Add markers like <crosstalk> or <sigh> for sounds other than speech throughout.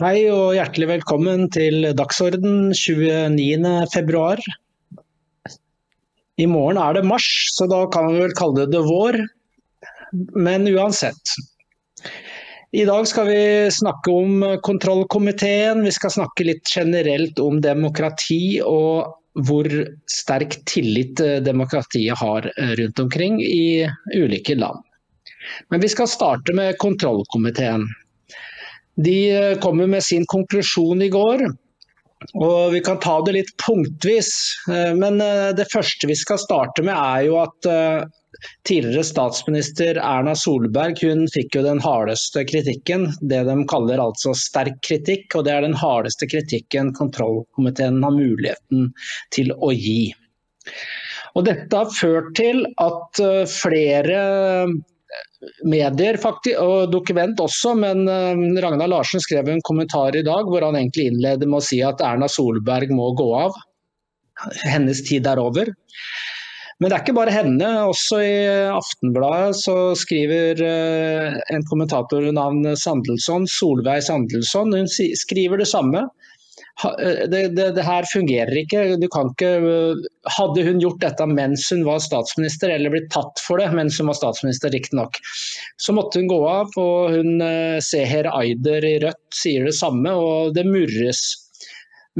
Hei og hjertelig velkommen til Dagsorden 29.2. I morgen er det mars, så da kan vi vel kalle det vår. Men uansett. I dag skal vi snakke om kontrollkomiteen. Vi skal snakke litt generelt om demokrati og hvor sterk tillit demokratiet har rundt omkring i ulike land. Men vi skal starte med kontrollkomiteen. De kom kommer med sin konklusjon i går. Og Vi kan ta det litt punktvis. Eh, men eh, det første vi skal starte med er jo at tidligere statsminister Erna Solberg hun fikk jo den hardeste kritikken. Det de kaller altså sterk kritikk. Og det er den hardeste kritikken kontrollkomiteen har muligheten til å gi. Og Dette har ført til at flere medier faktisk, og dokument også, men uh, Ragnar Larsen skrev en kommentar i dag hvor han egentlig innleder med å si at Erna Solberg må gå av. Hennes tid er over. Men det er ikke bare henne. Også i Aftenbladet så skriver uh, en kommentator navn Sandelsson, Solveig Sandelsson, hun skriver det samme. Eh, det, det, det, her fungerer ikke. Du kan ikke. Hadde hun gjort dette mens hun var statsminister, eller blitt tatt for det mens hun var statsminister, riktignok, så måtte hun gå av. og hun eh, Seher Aider i Rødt sier det samme, og det murres.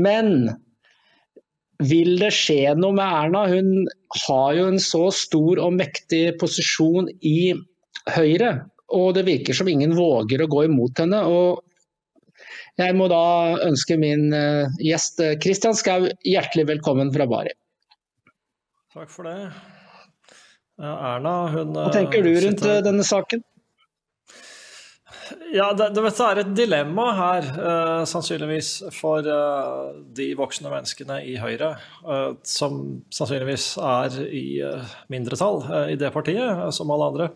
Men vil det skje noe med Erna? Hun har jo en så stor og mektig posisjon i Høyre. Og det virker som ingen våger å gå imot henne. og jeg må da ønske min eh, gjest Kristian eh, Skau hjertelig velkommen fra Bari. Takk for det. Erna, hun Hva tenker du rundt sitter... denne saken? Ja, det, det, er et dilemma her, uh, sannsynligvis, for uh, de voksne menneskene i Høyre, uh, som sannsynligvis er i mindretall i det partiet, som alle andre.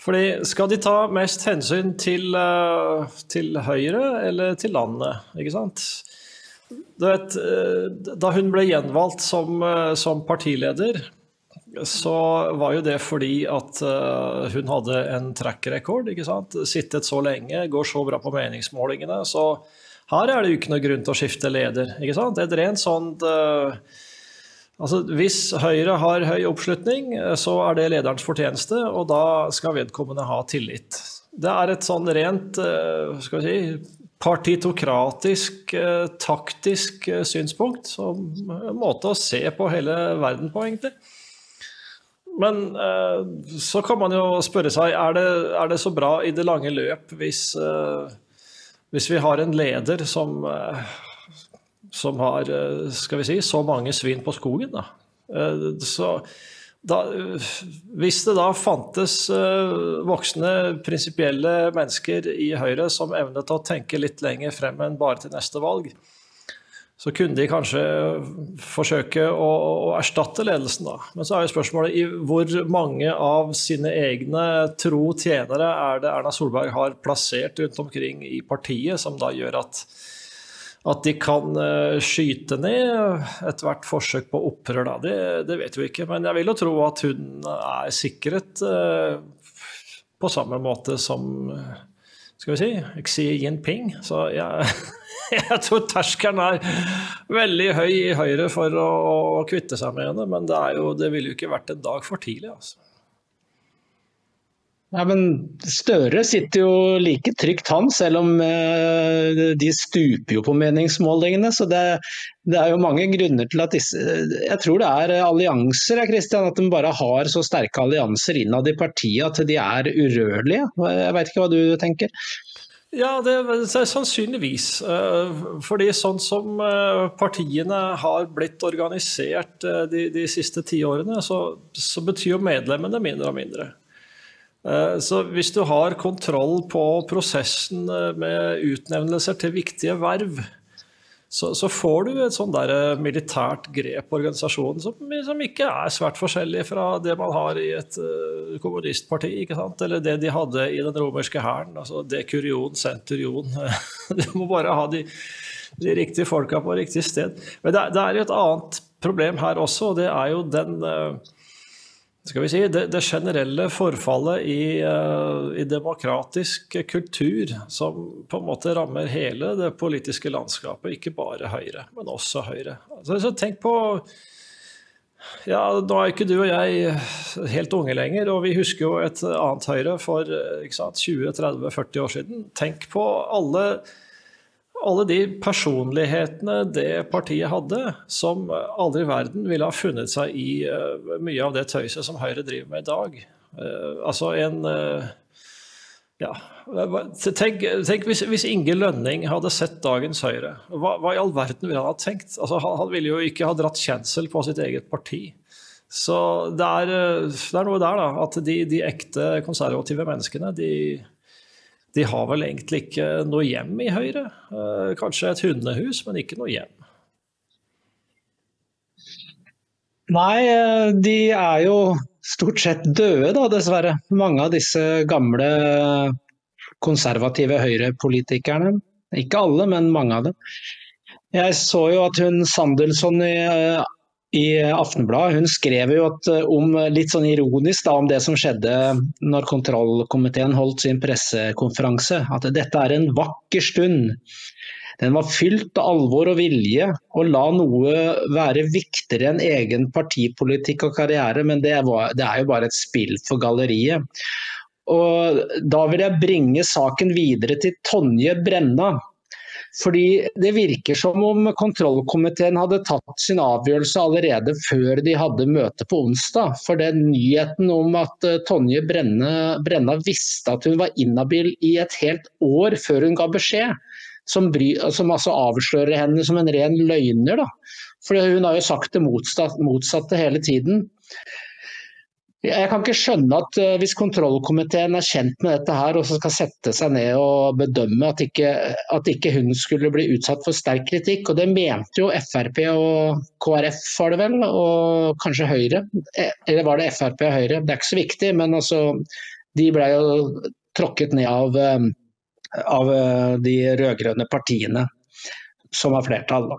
Fordi Skal de ta mest hensyn til, uh, til Høyre eller til landet, ikke sant? Vet, uh, da hun ble gjenvalgt som, uh, som, partileder, så var jo det fordi at hun hadde en track record. ikke sant? Sittet så lenge, går så bra på meningsmålingene. Så her er det jo ikke noe grunn til å skifte leder. ikke sant? Et rent sånt Altså, hvis Høyre har høy oppslutning, så er det lederens fortjeneste, og da skal vedkommende ha tillit. Det er et sånn rent eh, skal vi si, partitokratisk, eh, taktisk eh, synspunkt. Som en måte å se på hele verden på, egentlig. Men så kan man jo spørre seg er det, er det så bra i det lange løp hvis, hvis vi har en leder som som har eh, skal vi si, så mange svin på skogen. Da. Eh, så da, hvis det da fantes eh, voksne, prinsipielle mennesker i Høyre som evnet å tenke litt lenger frem enn bare til neste valg, så kunne de kanskje forsøke å, å erstatte ledelsen, da. Men så er jo spørsmålet i hvor mange av sine egne tro tjenere er det Erna Solberg har plassert rundt omkring i partiet, som da gjør at at de kan uh, skyte ned ethvert forsøk på opprør, da, det, det, vet vi ikke. Men jeg vil jo tro at hun er sikret uh, på samme måte som skal vi si, Xi Jinping. Så jeg, <laughs> jeg tror terskelen er veldig høy i Høyre for å, å kvitte seg med henne. Men det, jo, det ville jo ikke vært en dag for tidlig. altså. Ja, men Støre sitter jo like trygt han, selv om eh, de stuper jo på meningsmålingene. Så det, det, er jo mange grunner til at disse Jeg tror det er allianser, Christian, at de bare har så sterke allianser innad i partiet at de er urørlige. Jeg vet ikke hva du tenker? Ja, det er sannsynligvis. Eh, fordi sånn som eh, partiene har blitt organisert de, de siste ti årene, så, så betyr jo medlemmene mindre og mindre. Eh, så hvis du har kontroll på prosessen eh, med utnevnelser til viktige verv, så, så får du et sånn der eh, militært grep på organisasjonen som, som, ikke er svært forskjellig fra det man har i et uh, kommunistparti, eller det de hadde i den romerske hæren. Altså dekurion, centurion. <laughs> du må bare ha de, de riktige folka på riktig sted. Men det, det er jo et annet problem her også, og det er jo den uh, skal vi si, det, det generelle forfallet i, uh, i, demokratisk kultur som på en måte rammer hele det politiske landskapet, ikke bare Høyre, men også Høyre. Altså, så tenk på ja, Nå er ikke du og jeg helt unge lenger, og vi husker jo et annet Høyre for 20-30-40 år siden. Tenk på alle alle de personlighetene det partiet hadde, som aldri i verden ville ha funnet seg i uh, mye av det tøyset som Høyre driver med i dag. Uh, altså en uh, Ja, tenk, tenk hvis, hvis, Inge Lønning hadde sett dagens Høyre. Hva, hva, i all verden ville han ha tenkt? Altså, han, han, ville jo ikke ha dratt kjensel på sitt eget parti. Så det er, det er noe der, da. At de, de ekte konservative menneskene, de de har vel egentlig ikke noe hjem i Høyre. Eh, kanskje et hundehus, men ikke noe hjem. Nei, eh, de er jo stort sett døde, da, dessverre. Mange av disse gamle konservative Høyre-politikerne. Ikke alle, men mange av dem. Jeg så jo at hun Sandelsson i eh, i Aftenbladet. Hun skrev jo at, eh, om, eh, litt sånn ironisk da, om det som skjedde når kontrollkomiteen holdt sin pressekonferanse. At dette er en vakker stund. Den var fylt av alvor og vilje, og la noe være viktigere enn egen partipolitikk og karriere, men det, var, det er jo bare et spill for galleriet. Og Da vil jeg bringe saken videre til Tonje Brenna, fordi Det virker som om kontrollkomiteen hadde tatt sin avgjørelse allerede før de hadde møte på onsdag. For den nyheten om at eh, Tonje Brenna, Brenna visste at hun var inhabil i et helt år før hun ga beskjed, som, bry, som altså avslører henne som en ren løgner. For hun har jo sagt det motsatte hele tiden. Jeg kan ikke skjønne at uh, hvis kontrollkomiteen er kjent med dette her, og så skal sette seg ned og bedømme at ikke, at ikke hun skulle bli utsatt for sterk kritikk. Og det mente jo Frp og KrF var det vel, og kanskje Høyre. Eh, eller var det Frp og Høyre? Det er ikke så viktig, men altså, de ble jo tråkket ned av, uh, av de rød-grønne partiene som har flertall.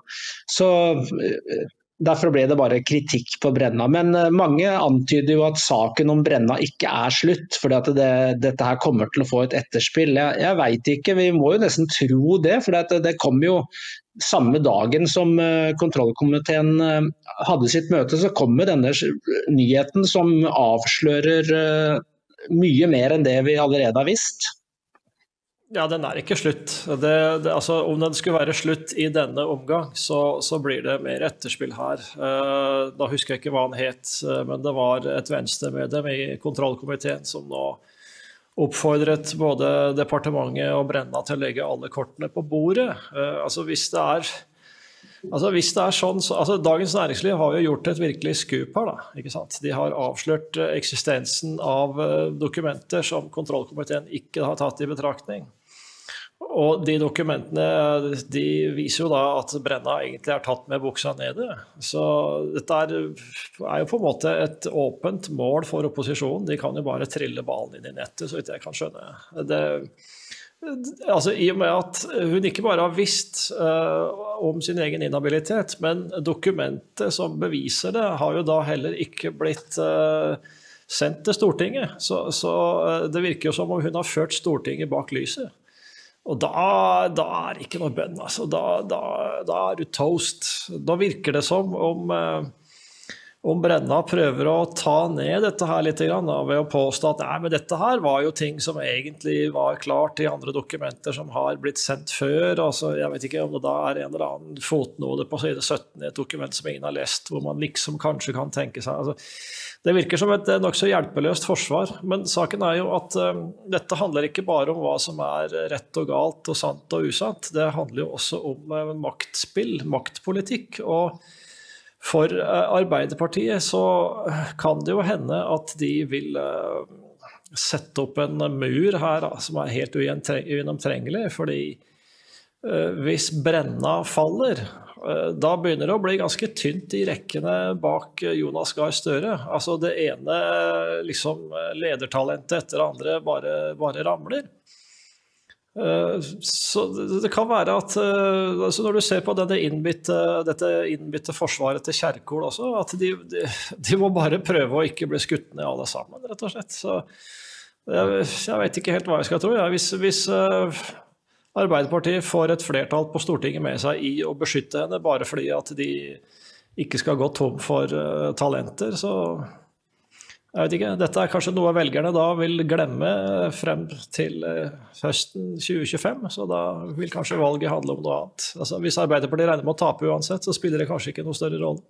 Så Derfor ble det bare kritikk på Brenna. Men eh, mange antyder jo at saken om Brenna ikke er slutt, at det, dette her kommer til å få et etterspill. Jeg, jeg veit ikke, vi må jo nesten tro det. For det, det kom jo samme dagen som eh, kontrollkomiteen eh, hadde sitt møte, så kommer denne nyheten som avslører mye mer enn det vi allerede har visst. Ja, den er ikke slutt. Det, det, altså, om den skulle være slutt i denne omgang, så, så blir det mer etterspill her. Uh, da husker jeg ikke hva han het, uh, men det var et venstremedlem i kontrollkomiteen som nå oppfordret både departementet og Brenna til å legge alle kortene på bordet. Uh, altså hvis det er Altså hvis det er sånn, så, altså Dagens Næringsliv har jo gjort et virkelig skup her. da, ikke sant? De har avslørt eksistensen av dokumenter som kontrollkomiteen ikke har tatt i betraktning. Og de dokumentene de viser jo da at Brenna egentlig er tatt med buksa nede. Så dette er, er, jo på en måte et åpent mål for opposisjonen. De kan jo bare trille ballen inn i nettet, så vidt jeg kan skjønne. Det, altså I og med at hun ikke bare har visst uh, om sin egen inhabilitet, men dokumentet som beviser det, har jo da heller ikke blitt uh, sendt til Stortinget. Så, så uh, det virker jo som om hun har ført Stortinget bak lyset. Og da, da, er det ikke noe bønn. Altså. Da, da, da, er du toast. Da virker det som om, eh, om Brenna prøver å ta ned dette her litt da, ved å påstå at nei, men dette her var jo ting som egentlig var klart i andre dokumenter som har blitt sendt før. Altså, jeg vet ikke om det da er en eller annen fotnode på side 17 i et dokument som ingen har lest, hvor man liksom kanskje kan tenke seg altså, det virker som et nokså hjelpeløst forsvar, men saken er jo at um, dette handler ikke bare om hva som er rett og galt og sant og usant. Det handler jo også om uh, maktspill, maktpolitikk. Og for uh, Arbeiderpartiet så kan det jo hende at de vil uh, sette opp en mur her som er helt ugjennomtrengelig. fordi hvis Brenna faller, Eh, da begynner det å bli ganske tynt i rekkene bak eh, Jonas Gahr Støre. Altså det ene liksom, ledertalentet etter det andre bare, bare ramler. Eh, så det kan være at eh, altså Når du ser på dette innbitte, dette innbitte forsvaret til Kjerkol også, at de, de, de, må bare prøve å ikke bli skutt ned alle sammen, rett og slett. Så jeg, jeg vet ikke helt hva jeg skal tro. Ja. Hvis, hvis uh, Arbeiderpartiet får et flertall på Stortinget med seg i å beskytte henne bare fordi at de ikke skal gå tom for talenter, så jeg vet ikke, Dette er kanskje noe velgerne da vil glemme frem til eh, høsten 2025. Så da vil kanskje valget handle om noe annet. Altså, hvis Arbeiderpartiet regner med å tape uansett, så spiller det kanskje ikke noe større rolle.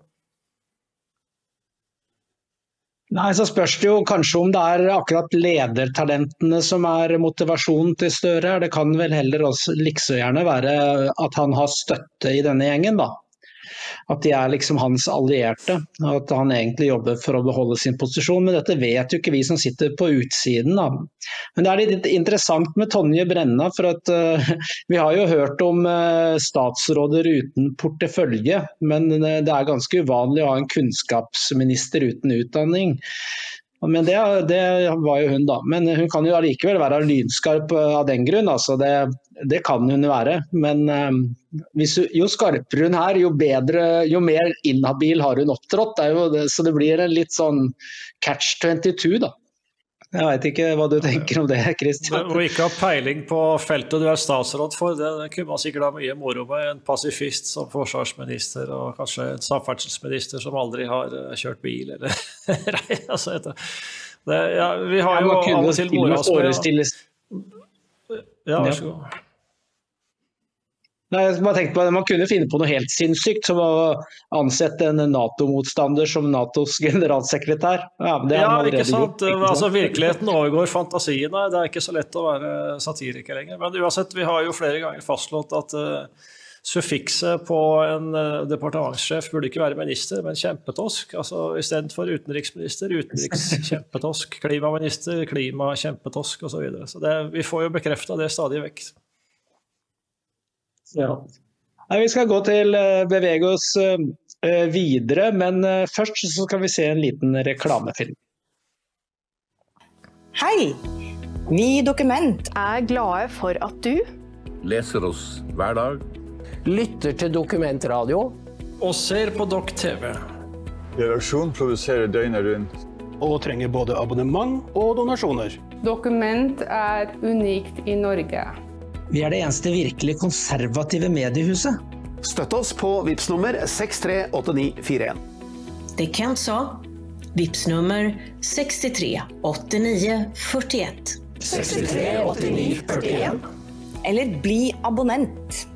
Nei, så spørs det jo kanskje om det er akkurat ledertalentene som er motivasjonen til Støre. Det kan vel heller også likså gjerne være at han har støtte i denne gjengen, da at de er liksom hans allierte. At han egentlig jobber for å beholde sin posisjon. Men dette vet jo ikke vi som sitter på utsiden. Da. Men det er litt interessant med Tonje Brenna, for at uh, vi har jo hørt om uh, statsråder uten portefølje. Men uh, det er ganske uvanlig å ha en kunnskapsminister uten utdanning. Men det, det, var jo hun, da. Men hun kan jo allikevel være lynskarp av den grunn. Altså det, det, kan hun være. Men um, hvis, jo skarpere hun er, jo, bedre, jo mer inhabil har hun opptrådt. Det så det blir en litt sånn catch 22, da. Jeg veit ikke hva du tenker om det, Kristian. Å ikke ha peiling på feltet du er statsråd for, det, det kunne man sikkert ha mye moro med. En pasifist som forsvarsminister, og kanskje en samferdselsminister som aldri har eh, kjørt bil, eller <laughs> altså det, ja, Vi har jo av og til mora oss med Ja, vær så god. Nei, jeg bare tenkte på at Man kunne finne på noe helt sinnssykt, som å ansette en Nato-motstander som Natos <laughs> generalsekretær. Ja, ja ikke sant. Altså, virkeligheten overgår fantasiene. Det er ikke så lett å være satiriker lenger. Men uansett, vi har jo flere ganger fastslått at uh, suffikset på en uh, departementssjef burde ikke være minister, men kjempetosk. Altså Istedenfor utenriksminister, utenrikskjempetosk. Klimaminister, klimakjempetosk osv. Så, videre. så det, vi får jo bekrefta det stadig vekk. Ja. Nei, vi skal gå til uh, bevege oss uh, videre, men først så skal vi se en liten reklamefilm. Hei! Vi i Dokument er glade for at du Leser oss hver dag. Lytter til dokumentradio. Og ser på Dokk TV. Redaksjonen produserer døgnet rundt. Og trenger både abonnement og donasjoner. Dokument er unikt i Norge. Vi er det eneste virkelig konservative mediehuset. Støtt oss på VIPS nummer 638941. Det Kent sa. VIPS nummer 638941. 638941. Eller bli abonnent.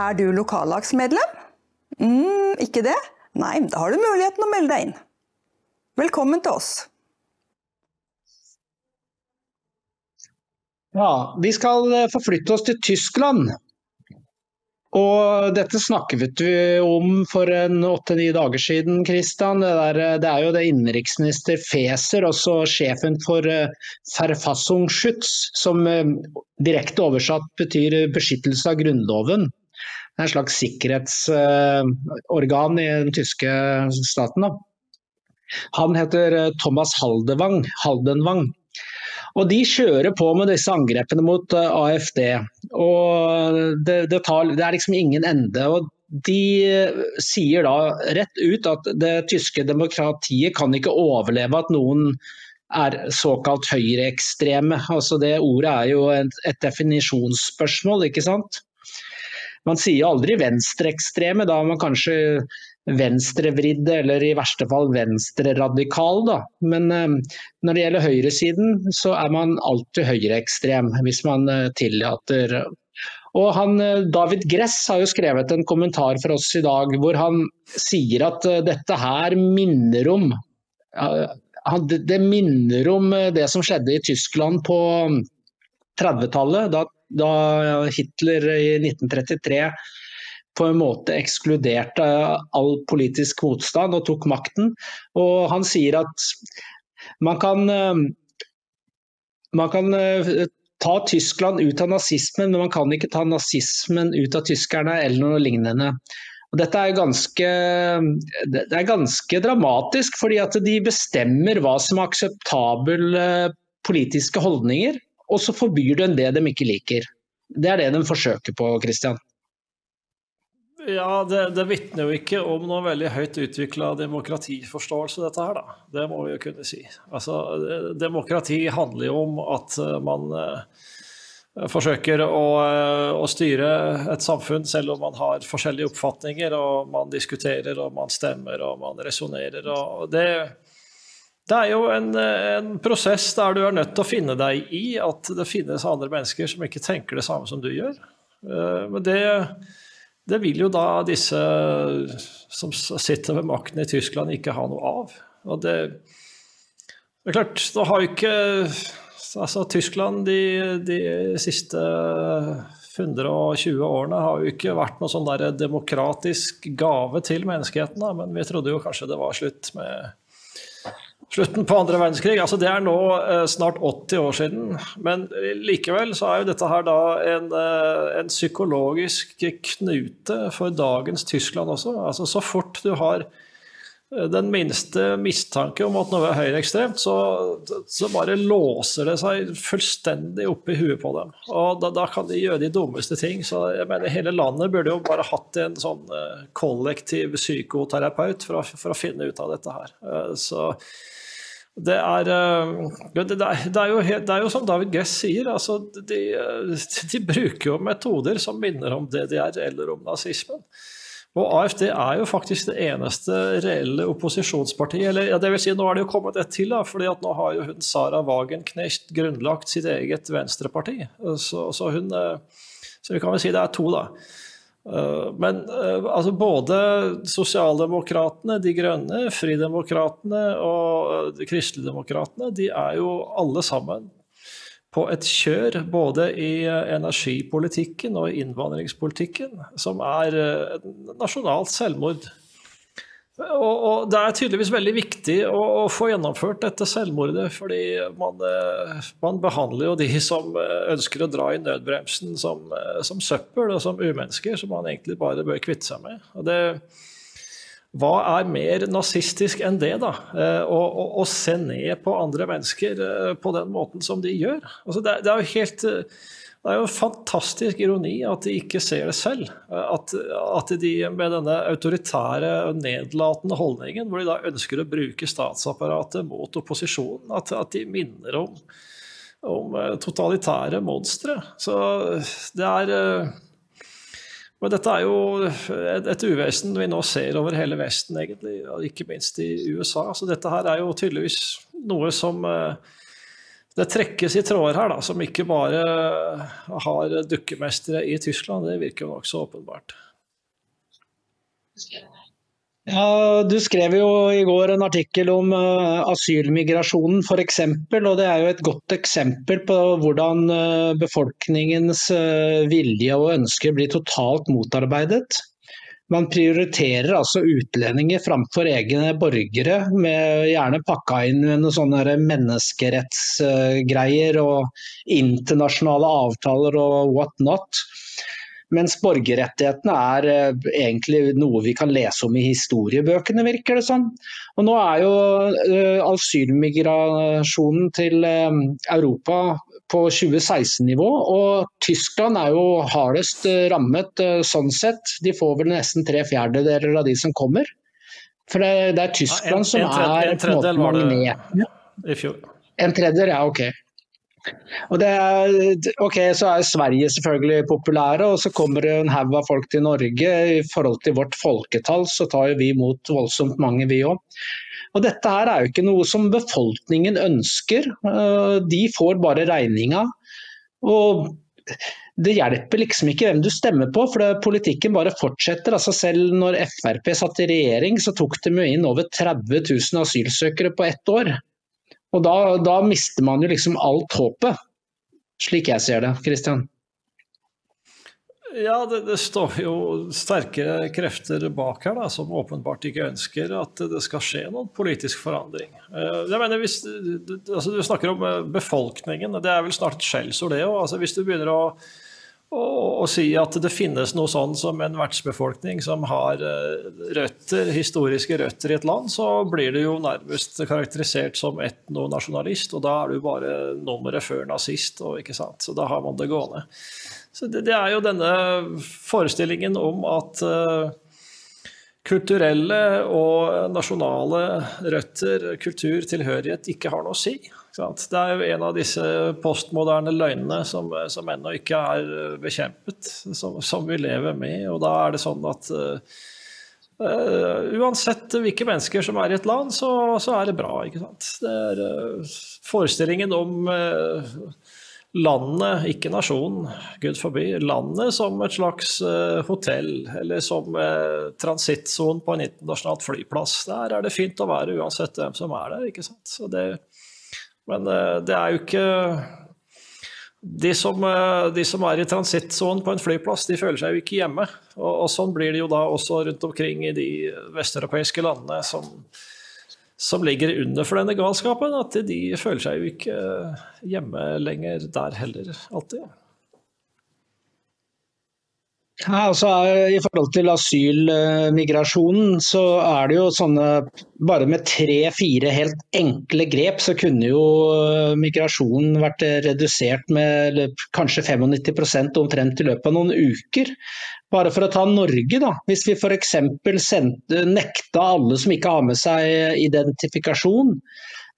Er du lokallagsmedlem? Mm, ikke det? Nei, da har du muligheten å melde deg inn. Velkommen til oss. Ja, vi skal eh, forflytte oss til Tyskland. Og dette snakket vi om for en åtte-ni dager siden, Kristian. Det, eh, det, er jo det innenriksminister Feser, også sjefen for uh, Verfassungsschutz, som direkte oversatt betyr beskyttelse av Grunnloven. Det er en slags sikkerhetsorgan i den tyske staten. Da. Han heter eh, Thomas Haldevang, Haldenvang. Og De kjører på med disse angrepene mot eh, AFD. og Det, det, tar, det er liksom ingen ende. og De eh, sier da rett ut at det tyske demokratiet kan ikke overleve at noen er såkalt høyreekstreme. Altså det ordet er jo et, et definisjonsspørsmål, ikke sant. Man sier aldri venstreekstreme, da man kanskje venstrevridde eller i verste fall venstreradikal. Da. Men eh, når det gjelder høyresiden, så er man alltid høyreekstrem, hvis man eh, tillater og han, eh, David Gress har jo skrevet en kommentar for oss i dag hvor han sier at dette her minner om Det minner om det som skjedde i Tyskland på 30-tallet, da, Hitler i 1933 på en måte ekskluderte all politisk motstand og tok makten. Og han sier at man kan, eh, man kan eh, ta Tyskland ut av nazismen, men man kan ikke ta nazismen ut av tyskerne eller noe lignende. Og dette er ganske, det er ganske dramatisk, fordi at de bestemmer hva som er akseptable politiske holdninger, og så forbyr de det de ikke liker. Det er det de forsøker på, Christian. Ja, det, det vitner jo ikke om noe veldig høyt utvikla demokratiforståelse, dette her, da. Det må vi jo kunne si. Altså, demokrati handler jo om at man eh, forsøker å, eh, å, styre et samfunn selv om man har forskjellige oppfatninger, og man diskuterer og man stemmer og man resonnerer. Det, det er jo en, en, prosess der du er nødt til å finne deg i at det finnes andre mennesker som ikke tenker det samme som du gjør. Eh, men det det vil jo da disse som sitter ved makten i Tyskland, ikke ha noe av. Og det, det er klart, da har jo ikke altså Tyskland de, de siste 120 årene har jo ikke vært noe sånn der demokratisk gave til menneskeheten, da, men vi trodde jo kanskje det var slutt med slutten på andre verdenskrig. Altså, det er nå eh, snart 80 år siden. Men likevel så er jo dette her da en, eh, en, psykologisk knute for dagens Tyskland også. Altså, så fort du har eh, den minste mistanke om at noe er høyreekstremt, så, så bare låser det seg fullstendig opp i huet på dem. Og da, da, kan de gjøre de dummeste ting. Så jeg mener hele landet burde jo bare hatt en sånn kollektiv psykoterapeut for å, for å finne ut av dette her. Så det eh, det, er, det, er jo, det er, jo, som David Gress sier, altså de, de, bruker jo metoder som minner om DDR eller om nazismen. Og AFD er jo faktisk det eneste reelle opposisjonspartiet. eller ja, det vil si, Nå er det jo kommet et til, da, fordi at nå har jo hun Sara Wagenknecht grunnlagt sitt eget venstreparti. Så, så, hun, eh, så vi kan vel si det er to, da. Eh, men eh, altså både Sosialdemokratene, De Grønne, Fridemokratene og eh, de Kristeligdemokratene de er jo alle sammen på et kjør både i energipolitikken og innvandringspolitikken som er nasjonalt selvmord. Og, og, Det er tydeligvis veldig viktig å, å, få gjennomført dette selvmordet, fordi man, eh, man, behandler jo de som eh, ønsker å dra i nødbremsen som, eh, som, søppel og som umennesker, som man egentlig bare bør kvitte seg med. Og det, hva er mer nazistisk enn det, da? Å, å, å se ned på andre mennesker på den måten som de gjør? Altså det, det er jo helt det er jo en fantastisk ironi at de ikke ser det selv. At, at de med denne autoritære nedlatende holdningen, hvor de da ønsker å bruke statsapparatet mot opposisjonen, at, at de minner om, om eh, totalitære monstre. Så det er eh, men dette er jo et, et, uvesen vi nå ser over hele Vesten, egentlig, ikke minst i USA. Så dette her er jo tydeligvis noe som uh, det trekkes i tråder her, da, som ikke bare har dukkemestere i Tyskland. Det virker jo nokså åpenbart. Ja, Du skrev jo i går en artikkel om uh, asylmigrasjonen f.eks. Og det er jo et godt eksempel på hvordan uh, befolkningens uh, vilje og ønsker blir totalt motarbeidet. Man prioriterer altså utlendinger framfor egne borgere, med gjerne pakka inn med noen sånne menneskerettsgreier og internasjonale avtaler og what not. Mens borgerrettighetene er eh, egentlig noe vi kan lese om i historiebøkene, virker det som. Og nå er jo uh, asylmigrasjonen til uh, Europa på 2016-nivå. Og Tyskland er jo hardest eh, rammet eh, sånn sett. De får vel nesten tre fjerdedeler av de som kommer. For det, det er Tyskland ja, en, som en tredje, er en tredjedel var det i fjor. En tredjedel, ja ok. Er, ok, Så er Sverige selvfølgelig populære, og så kommer det en haug av folk til Norge. I forhold til vårt folketall så tar vi imot voldsomt mange, vi òg. Og Dette her er jo ikke noe som befolkningen ønsker. Eh, de får bare regninga. Og det hjelper liksom ikke hvem du stemmer på, for politikken bare fortsetter. Altså selv når Frp satt i regjering, så tok de inn over 30 000 asylsøkere på ett år. Og da, da mister man jo liksom alt håpet, slik jeg ser det. Kristian? Ja, det, det, står jo sterke krefter bak her da, som åpenbart ikke ønsker at det skal skje noen politisk forandring. Eh, jeg mener, hvis, altså, Du snakker om eh, befolkningen. Det er vel snart et skjellsord, det òg. Altså, hvis du begynner å, å si at det finnes noe sånn som en vertsbefolkning som har eh, røtter, historiske røtter i et land, så blir det jo nærmest karakterisert som etnonasjonalist, og da er du bare nummeret før nazist, og ikke sant. Så da har man det gående. Så det, det er jo denne forestillingen om at uh, kulturelle og nasjonale røtter, kultur, tilhørighet, ikke har noe å si. Det er jo en av disse postmoderne løgnene som, som ennå ikke er eh, bekjempet, som, som, vi lever med. Og da er det sånn at uh, uansett hvilke mennesker som er i et land, så, så er det bra. ikke sant? Det er uh, forestillingen om uh, landet, ikke nasjonen, gud forby, landet som et slags hotell eller som transittsone på en internasjonal flyplass. Der er det fint å være uansett hvem som er der. ikke sant? Så det men eh, det er jo ikke de som, eh, de som er i transittsonen på en flyplass, de føler seg jo ikke hjemme. Og, og, sånn blir det jo da også rundt omkring i de vesteuropeiske landene som, som ligger under for denne galskapen. At de føler seg jo ikke hjemme lenger der heller, alltid. Ja, altså, I forhold til asylmigrasjonen, så er det jo sånne Bare med tre-fire helt enkle grep, så kunne jo eh, migrasjonen vært redusert med kanskje 95% omtrent i løpet av noen uker. Bare for å ta Norge, da. Hvis vi f.eks. nekta alle som ikke har med seg identifikasjon.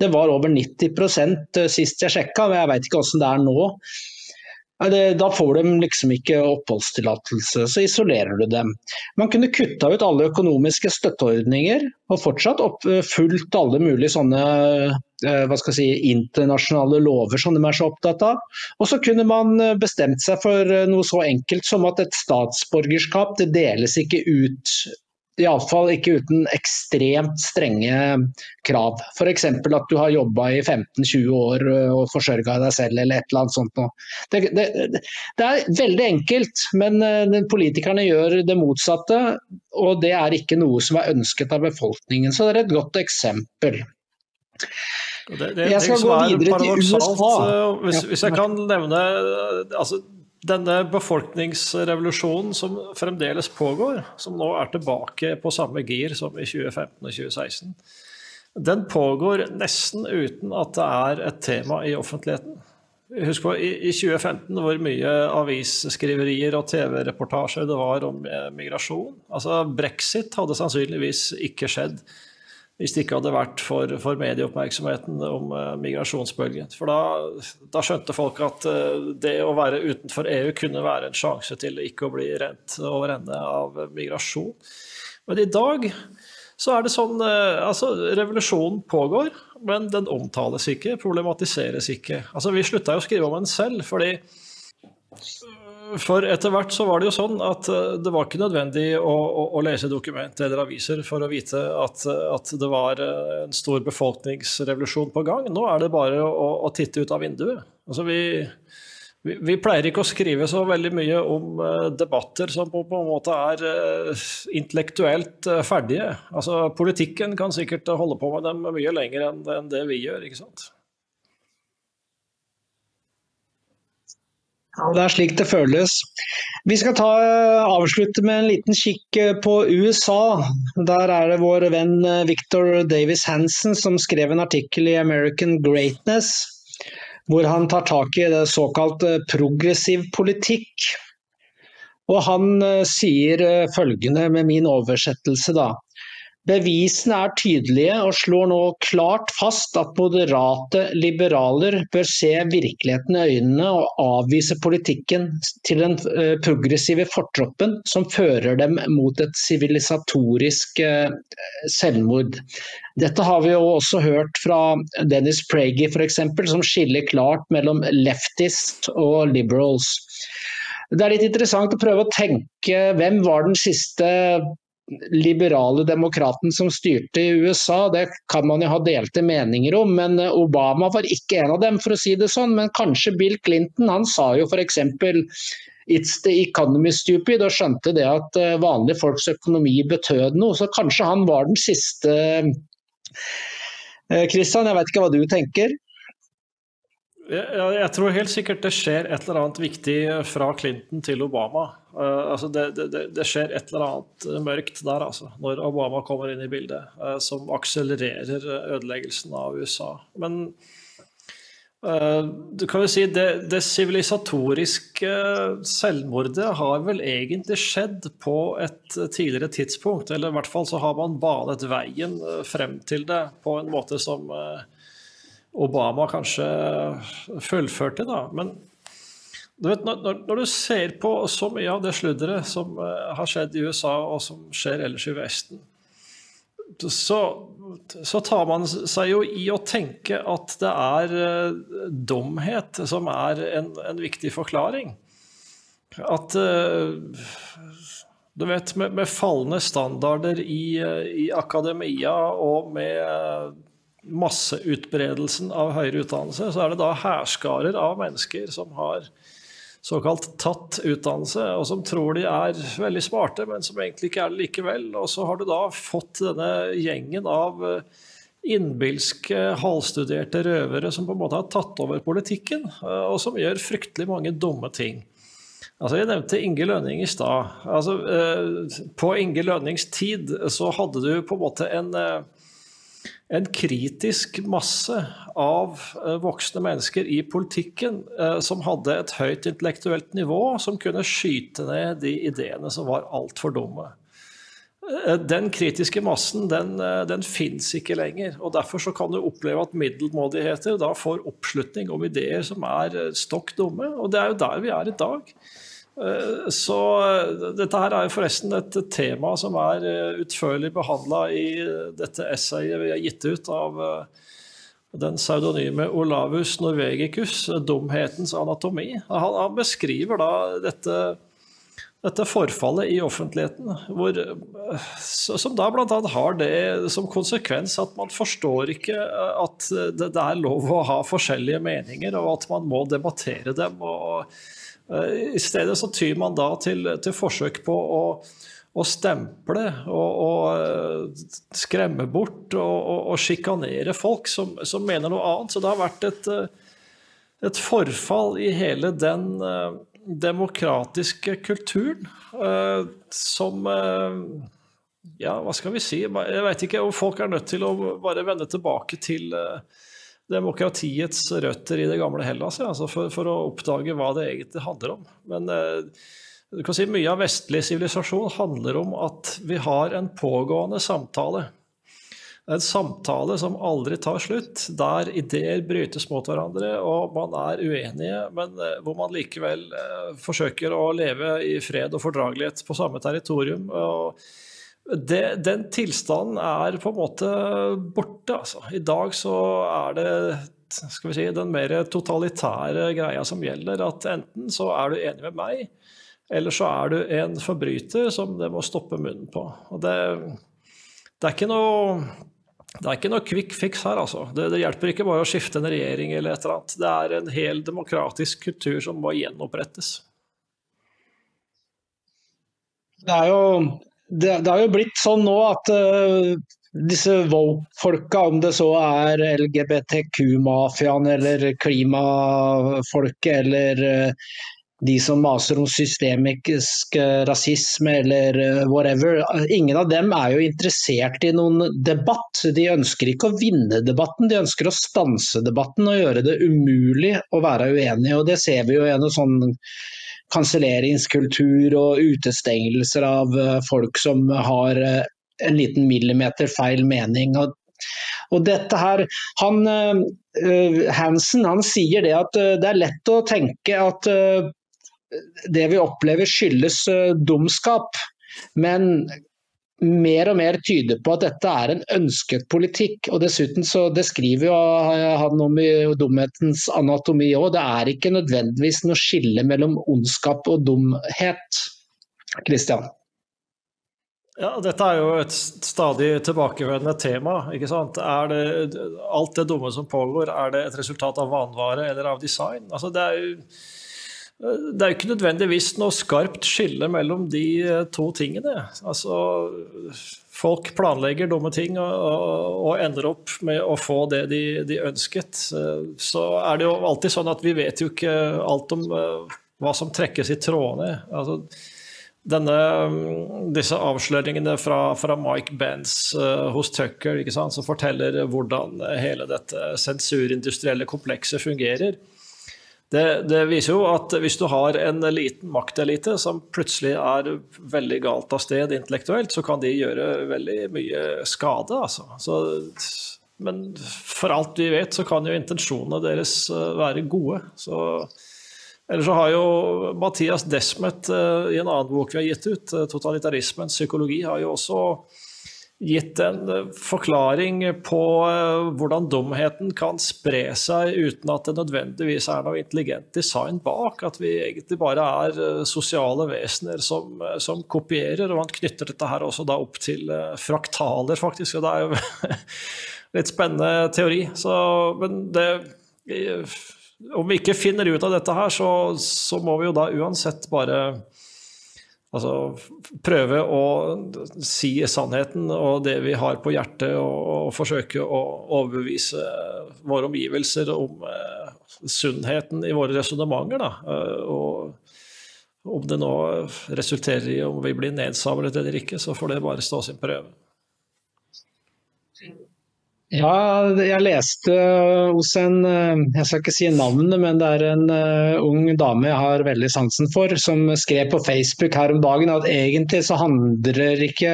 Det var over 90% sist jeg sjekka, men jeg vet ikke hvordan det er nå. Da får de liksom ikke oppholdstillatelse, så isolerer du dem. Man kunne kutta ut alle økonomiske støtteordninger og fortsatt opp, fulgt alle mulige sånne eh, hva skal jeg si, internasjonale lover som de er så opptatt av. Og så kunne man bestemt seg for noe så enkelt som at et statsborgerskap det deles ikke ut Iallfall ikke uten ekstremt strenge krav. F.eks. at du har jobba i 15-20 år og forsørga deg selv eller et eller annet sånt. Det, det, det, er veldig enkelt, men politikerne gjør det motsatte. Og det er ikke noe som er ønsket av befolkningen. Så det er et godt eksempel. Det, det, jeg skal gå videre til USA. Hvis, hvis jeg kan nevne altså, denne befolkningsrevolusjonen som fremdeles pågår, som nå er tilbake på samme gir som i 2015 og 2016, den pågår nesten uten at det er et tema i offentligheten. Husk på i 2015 hvor mye avisskriverier og TV-reportasjer det var om eh, migrasjon. Altså Brexit hadde sannsynligvis ikke skjedd hvis det ikke hadde vært for, for medieoppmerksomheten om uh, migrasjonsbølgen. For da, da, skjønte folk at uh, det å være utenfor EU kunne være en sjanse til ikke å bli rent over ende av migrasjon. Men i dag så er det sånn uh, Altså, revolusjonen pågår, men den omtales ikke, problematiseres ikke. Altså, vi slutta jo å skrive om den selv, fordi for etter hvert så var det jo sånn at eh, det var ikke nødvendig å, å, å lese dokument eller aviser for å vite at, at, det var eh, en stor befolkningsrevolusjon på gang. Nå er det bare å, å titte ut av vinduet. Altså vi, vi, vi, pleier ikke å skrive så veldig mye om uh, debatter som på, på, en måte er intellektuelt ferdige. Altså Politikken kan sikkert holde på med dem mye lenger enn, enn det vi gjør. ikke sant? Det er slik det føles. Vi skal ta, avslutte med en liten kikk eh, på USA. Der er det vår venn eh, Victor Davis Hansen som skrev en artikkel i American Greatness, hvor han tar tak i det såkalt eh, progressiv politikk. Og han sier følgende med min oversettelse, da. Bevisene er tydelige og slår nå klart fast at moderate liberaler bør se virkeligheten i øynene og avvise politikken til den eh, progressive fortroppen som fører dem mot et sivilisatorisk eh, selvmord. Dette har vi jo også hørt fra Dennis Pragy f.eks., som skiller klart mellom leftist og liberals. Det er litt interessant å prøve å tenke hvem var den siste liberale demokraten som styrte i USA, det kan man jo ha delte meninger om. Men eh, Obama var ikke en av dem, for å si det sånn. Men kanskje Bill Clinton. Han sa jo f.eks. It's the economy stupid, og skjønte det at eh, vanlige folks økonomi betød noe. Så kanskje han var den siste. Kristian, eh, jeg vet ikke hva du tenker? Jeg, tror helt sikkert det skjer et eller annet viktig fra Clinton til Obama. Uh, altså det, det, det, skjer et eller annet mørkt der, altså, når Obama kommer inn i bildet, uh, som akselererer ødeleggelsen av USA. Men uh, du kan jo si det sivilisatoriske selvmordet har vel egentlig skjedd på et tidligere tidspunkt. Eller i hvert fall så har man banet veien frem til det på en måte som Obama kanskje fullførte, da. Men du vet, når, når, du ser på så mye av det sludderet som uh, har skjedd i USA, og som skjer ellers i Vesten, så, så, tar man seg jo i å tenke at det er uh, dumhet som er en, en, viktig forklaring. At uh, du vet, med, med fallende standarder i, i akademia og med masseutbredelsen av høyere utdannelse, så er det da hærskarer av mennesker som har såkalt tatt utdannelse, og som tror de er veldig smarte, men som egentlig ikke er det likevel. Og så har du da fått denne gjengen av eh, innbilske, halvstuderte røvere som på en måte har tatt over politikken, eh, og som gjør fryktelig mange dumme ting. Altså, jeg nevnte Inge Lønning i stad. Altså, eh, på Inge Lønnings tid så hadde du på en måte en en kritisk masse av eh, voksne mennesker i politikken eh, som hadde et høyt intellektuelt nivå, som kunne skyte ned de ideene som var altfor dumme. Eh, den kritiske massen den, den fins ikke lenger. og Derfor så kan du oppleve at middelmådigheter da får oppslutning om ideer som er stokk dumme. Og det er jo der vi er i dag. Eh, så eh, dette her er forresten et tema som er eh, utførlig behandla i dette essayet vi har gitt ut av den pseudonyme Olavus Norvegicus, 'Dumhetens anatomi'. Han, han beskriver da dette, dette, forfallet i offentligheten, hvor, som da bl.a. har det som konsekvens at man forstår ikke at det, det er lov å ha forskjellige meninger, og at man må debattere dem. og I stedet så tyr man da til, til forsøk på å, å stemple og, og, eh, skremme bort og, og sjikanere folk som, som, mener noe annet. Så det har vært et, eh, et forfall i hele den demokratiske kulturen som Ja, hva skal vi si? Jeg vet ikke om folk er nødt til å bare vende tilbake til uh, demokratiets røtter i det gamle Hellas, ja, altså for, for, å oppdage hva det egentlig handler om. Men eh, du kan si mye av vestlig sivilisasjon handler om at vi har en pågående samtale. En samtale som aldri tar slutt, der ideer brytes mot hverandre og man er uenige, men eh, hvor man likevel eh, forsøker å leve i fred og fordragelighet på samme territorium. og det, den tilstanden er på en måte borte. Altså. I dag så er det skal vi si, den mer totalitære greia som gjelder. At enten så er du enig med meg, eller så er du en forbryter som det må stoppe munnen på. Og det, det er ikke noe det er ikke noe quick fix her, altså. Det, det, hjelper ikke bare å skifte en regjering eller et eller annet. Det er en hel demokratisk kultur som må gjenopprettes. Det er jo det, det, har jo blitt sånn nå at uh, disse woke-folka, om det så er LGBTQ-mafiaen eller klimafolket eller uh, de som maser om systemisk rasisme eller whatever. Ingen av dem er jo interessert i noen debatt. De ønsker ikke å vinne debatten, de ønsker å stanse debatten og gjøre det umulig å være uenig. Og Det ser vi jo gjennom sånn kanselleringskultur og utestengelser av eh, folk som har eh, en liten millimeter feil mening. Og, og dette her, han, uh, Hansen han sier det at det er lett å tenke at det vi opplever skyldes dumskap. Men mer og mer tyder på at dette er en ønsket politikk. og Dessuten så det skriver jo han om i dumhetens anatomi òg, det er ikke nødvendigvis noe skille mellom ondskap og dumhet. Christian? Ja, Dette er jo et stadig tilbakevendende tema. ikke sant? Er det, alt det dumme som pågår, er det et resultat av vanvare eller av design? Altså, det er jo Det er jo ikke nødvendigvis noe skarpt skille mellom de eh, to tingene. Altså, folk planlegger dumme ting og, og, og, ender opp med å få det de, de, ønsket. Eh, så er det jo alltid sånn at vi vet jo ikke alt om uh, hva som trekkes i trådene. Altså, denne, mm, disse avsløringene fra, fra Mike Benz uh, hos Tucker, som forteller hvordan hele dette sensurindustrielle komplekset fungerer det, det, viser jo at hvis du har en liten maktelite som plutselig er veldig galt av sted intellektuelt, så kan de gjøre veldig mye skade. Altså. Så, men for alt vi vet, så kan jo intensjonene deres eh, være gode. Så, eller så har jo Mathias Desmet eh, i en annen bok vi har gitt ut, eh, 'Totalitarismens psykologi', har jo også gitt en eh, forklaring på eh, hvordan dumheten kan spre seg uten at det nødvendigvis er noe intelligent design bak. At vi egentlig bare er eh, sosiale vesener som, som kopierer. Og man knytter dette her også da opp til fraktaler, faktisk. Og det er jo <laughs> litt spennende teori. Så, men det Om vi ikke finner ut av dette her, så, så må vi jo da uansett bare Altså prøve å si sannheten og det vi har på hjertet, og, og forsøke å overbevise våre omgivelser om eh, sunnheten i våre resonnementer. Uh, og om det nå resulterer i om vi blir nedsablet eller ikke, så får det bare stå sin prøve. Ja, jeg leste hos en eh, Jeg skal ikke si navnet, men det er en uh, ung dame jeg har veldig sansen for, som skrev på Facebook her om dagen at egentlig så handler ikke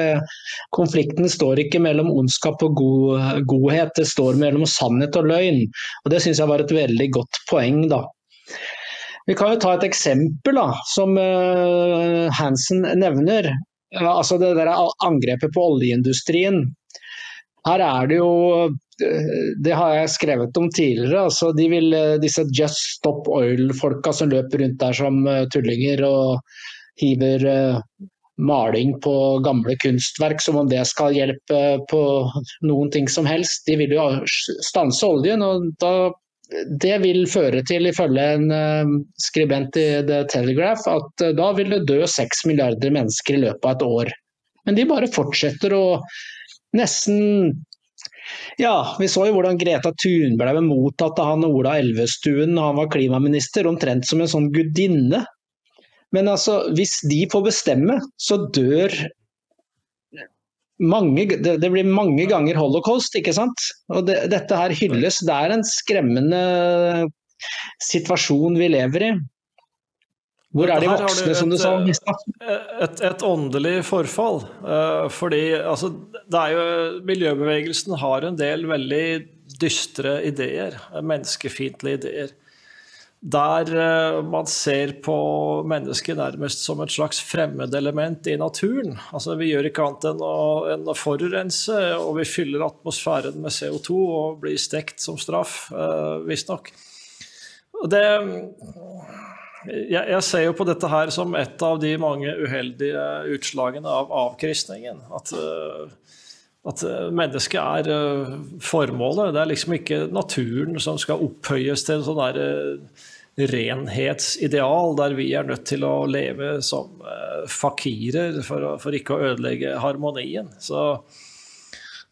Konflikten står ikke mellom ondskap og god, godhet, det står mellom sannhet og løgn. Og Det syns jeg var et veldig godt poeng, da. Vi kan jo ta et eksempel da, som Hansen nevner. Altså det der angrepet på oljeindustrien. Her er det jo eh, det har jeg skrevet om tidligere. altså de vil, eh, Disse Just Stop Oil-folka som løper rundt der som eh, tullinger og hiver maling på gamle kunstverk som om det skal hjelpe på noen ting som helst. De vil jo stanse oljen. og da, Det vil føre til, ifølge en skribent i The Telegraph, at da vil det dø seks milliarder mennesker i løpet av et år. Men de bare fortsetter å nesten ja, vi så jo hvordan Greta Thunberg ble mottatt av han Ola Elvestuen da han var klimaminister, omtrent som en sånn gudinne. Men altså, hvis de får bestemme, så dør mange, det blir mange ganger holocaust, ikke sant. Og det, dette her hylles. Det er en skremmende situasjon vi lever i. Hvor er de voksne, som du sa? Et, et, et åndelig forfall. Uh, fordi altså, det er jo, Miljøbevegelsen har en del veldig dystre ideer, menneskefiendtlige ideer. Der uh, man ser på mennesket nærmest som et slags fremmedelement i naturen. Altså, vi gjør ikke annet enn å, enn å forurense, og vi fyller atmosfæren med CO2 og blir stekt som straff, uh, visstnok. Det jeg, jeg, ser jo på dette her som et av de mange uheldige utslagene av avkristningen. At, eh, at eh, mennesket er eh, formålet. Det er liksom ikke naturen som skal opphøyes til en sånn der renhetsideal der vi er nødt til å leve som fakirer for, for ikke å ødelegge harmonien. Så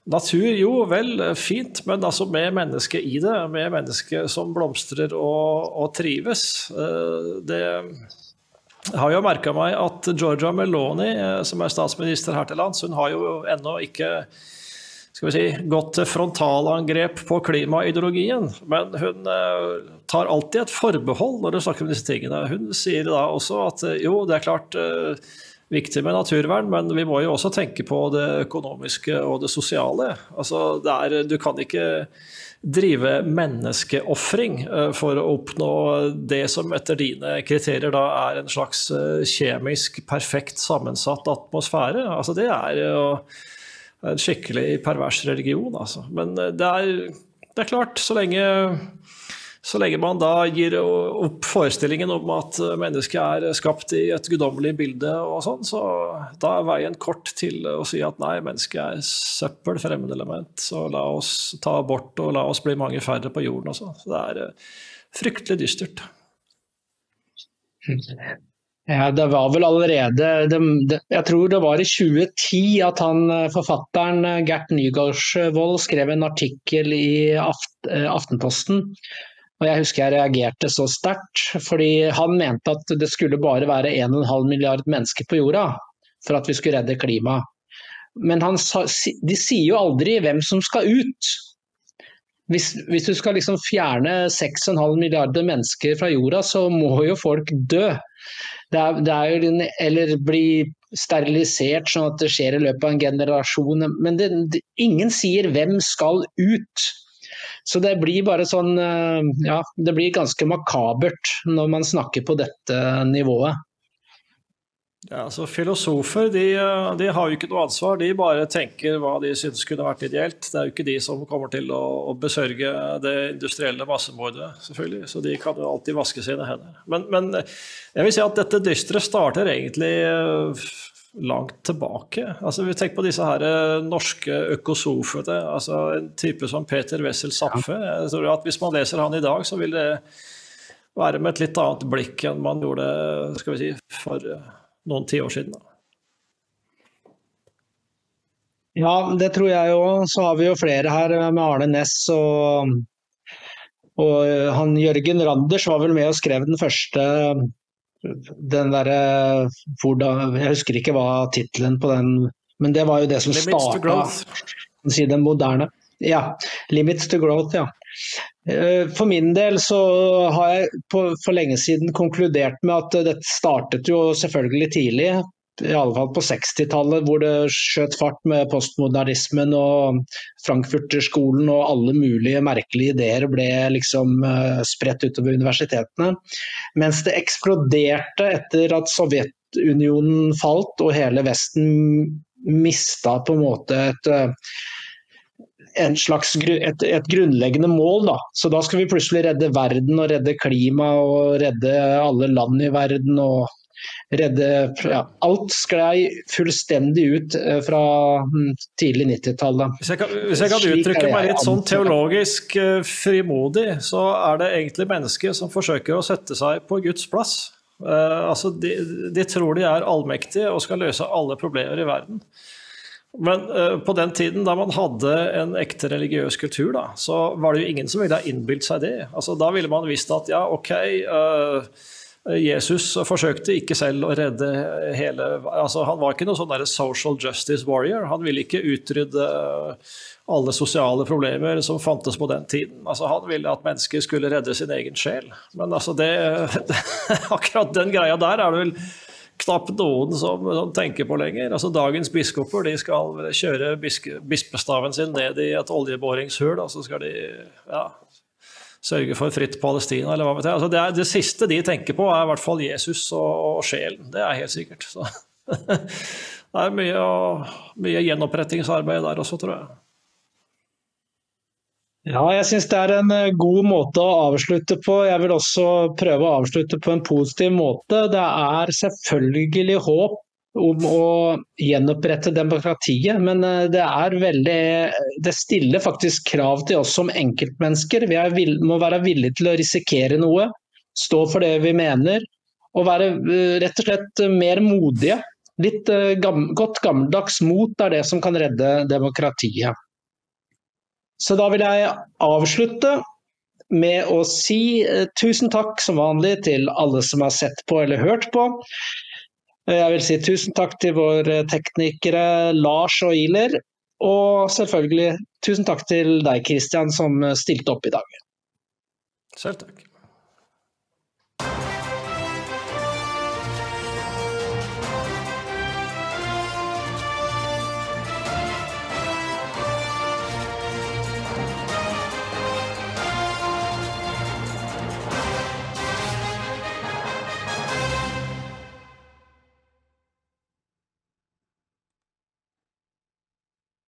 Natur, jo vel, fint, men altså med mennesket i det. Med mennesket som blomstrer og, og trives. Eh, det jeg har jo merka meg at Georgia Meloni, eh, som er statsminister her til lands, hun har jo ennå ikke skal vi si, gått til frontalangrep på klimaideologien. Men hun eh, tar alltid et forbehold når hun snakker om disse tingene. Hun sier da også at jo, det er klart viktig med naturvern, men vi må jo også tenke på det økonomiske og det sosiale. Altså, det er, du kan ikke drive menneskeofring eh, for å oppnå det som etter dine kriterier da er en slags eh, kjemisk perfekt sammensatt atmosfære. Altså, det er jo en skikkelig pervers religion, altså. Men eh, det er, det er klart, så lenge så lenge man da gir opp forestillingen om at mennesket er skapt i et guddommelig bilde, og sånn, så da er veien kort til å si at nei, mennesket er søppel, fremmedelement. Så la oss ta abort og la oss bli mange færre på jorden også. Så det er eh, fryktelig dystert. Ja, det var vel allerede det, det, Jeg tror det var i 2010 at han, eh, forfatteren eh, Gert Nygaardsvold skrev en artikkel i Aft, eh, Aftenposten. Og Jeg husker jeg reagerte så sterkt, fordi han mente at det skulle bare være 1,5 milliard mennesker på jorda for at vi skulle redde klimaet. Men han, de sier jo aldri hvem som skal ut. Hvis, hvis du skal liksom fjerne 6,5 milliarder mennesker fra jorda, så må jo folk dø. Det er, det er jo, eller bli sterilisert sånn at det skjer i løpet av en generasjon. Men det, det, ingen sier hvem skal ut. Så det blir bare sånn eh, Ja, det blir ganske makabert når man snakker på dette nivået. Ja, altså Filosofer de, de, har jo ikke noe ansvar, de bare tenker hva de syns kunne vært ideelt. Det er jo ikke de som kommer til å, å besørge det industrielle massemordet, selvfølgelig. Så de kan jo alltid vaske sine hender. Men, men jeg vil si at dette dystre starter egentlig eh, langt tilbake. Altså, vi tenker på disse her eh, norske økosofene. altså En type som Peter Wessel Zapfe. Jeg tror at Hvis man leser han i dag, så vil det være med et litt annet blikk enn man gjorde skal vi si, for noen tiår siden. Ja, det tror jeg òg. Så har vi jo flere her med Arne Næss og, og han Jørgen Randers var vel med og skrev den første den derre Jeg husker ikke hva tittelen på den Men det var jo det som starta den moderne. Ja. 'Limits to growth', ja. Eh, for min del så har jeg på, for lenge siden konkludert med at dette startet jo selvfølgelig tidlig. I alle fall på 60-tallet, hvor det skjøt fart med postmodernismen og Frankfurterskolen og alle mulige merkelige ideer ble liksom uh, spredt utover universitetene. Mens det eksploderte etter at Sovjetunionen falt og hele Vesten mista på en måte et uh, slags, et, et, grunnleggende mål. Da. Så da skal vi plutselig redde verden og redde klima og redde alle land i verden. og redde ja, Alt sklei fullstendig ut eh, fra mm, tidlig 90-tallet. Hvis, hvis, jeg kan uttrykke meg litt sånn teologisk eh, frimodig, så er det egentlig mennesker som forsøker å sette seg på Guds plass. Uh, altså de, de, tror de er allmektige og skal løse alle problemer i verden. Men uh, på den tiden da man hadde en ekte religiøs kultur, da, så var det jo ingen som ville ha innbilt seg det. Altså, da ville man visst at ja, ok, uh, Jesus forsøkte ikke selv å redde hele altså, Han var ikke noen sånn social justice warrior. Han ville ikke utrydde alle sosiale problemer som fantes på den tiden. Altså, han ville at mennesker skulle redde sin egen sjel. Men altså, det, <laughs> akkurat den greia der er det vel knapt noen som, som, tenker på lenger. Altså Dagens biskoper de skal kjøre biske, bispestaven sin ned i et oljeboringshull, og så skal de ja, sørge for fritt Palestina, eller hva vet jeg. Altså det, er, det, siste de tenker på, er i hvert fall Jesus og, og sjelen. Det er helt sikkert. Så. <laughs> det er mye, mye gjenopprettingsarbeid der også, tror jeg. Ja, jeg syns det er en eh, god måte å avslutte på. Jeg vil også prøve å avslutte på en positiv måte. Det er selvfølgelig håp om å gjenopprette demokratiet, men eh, det er veldig Det stiller faktisk krav til oss som enkeltmennesker. Vi må være villige til å risikere noe, stå for det vi mener, og være eh, rett og slett mer modige. Litt godt gammeldags mot er det som kan redde demokratiet. Så da vil jeg avslutte med å si eh, tusen takk som vanlig til alle som har sett på eller hørt på. Jeg vil si tusen takk til våre teknikere Lars og Iler. Og selvfølgelig tusen takk til deg, Kristian, som stilte opp i dag. Selv takk.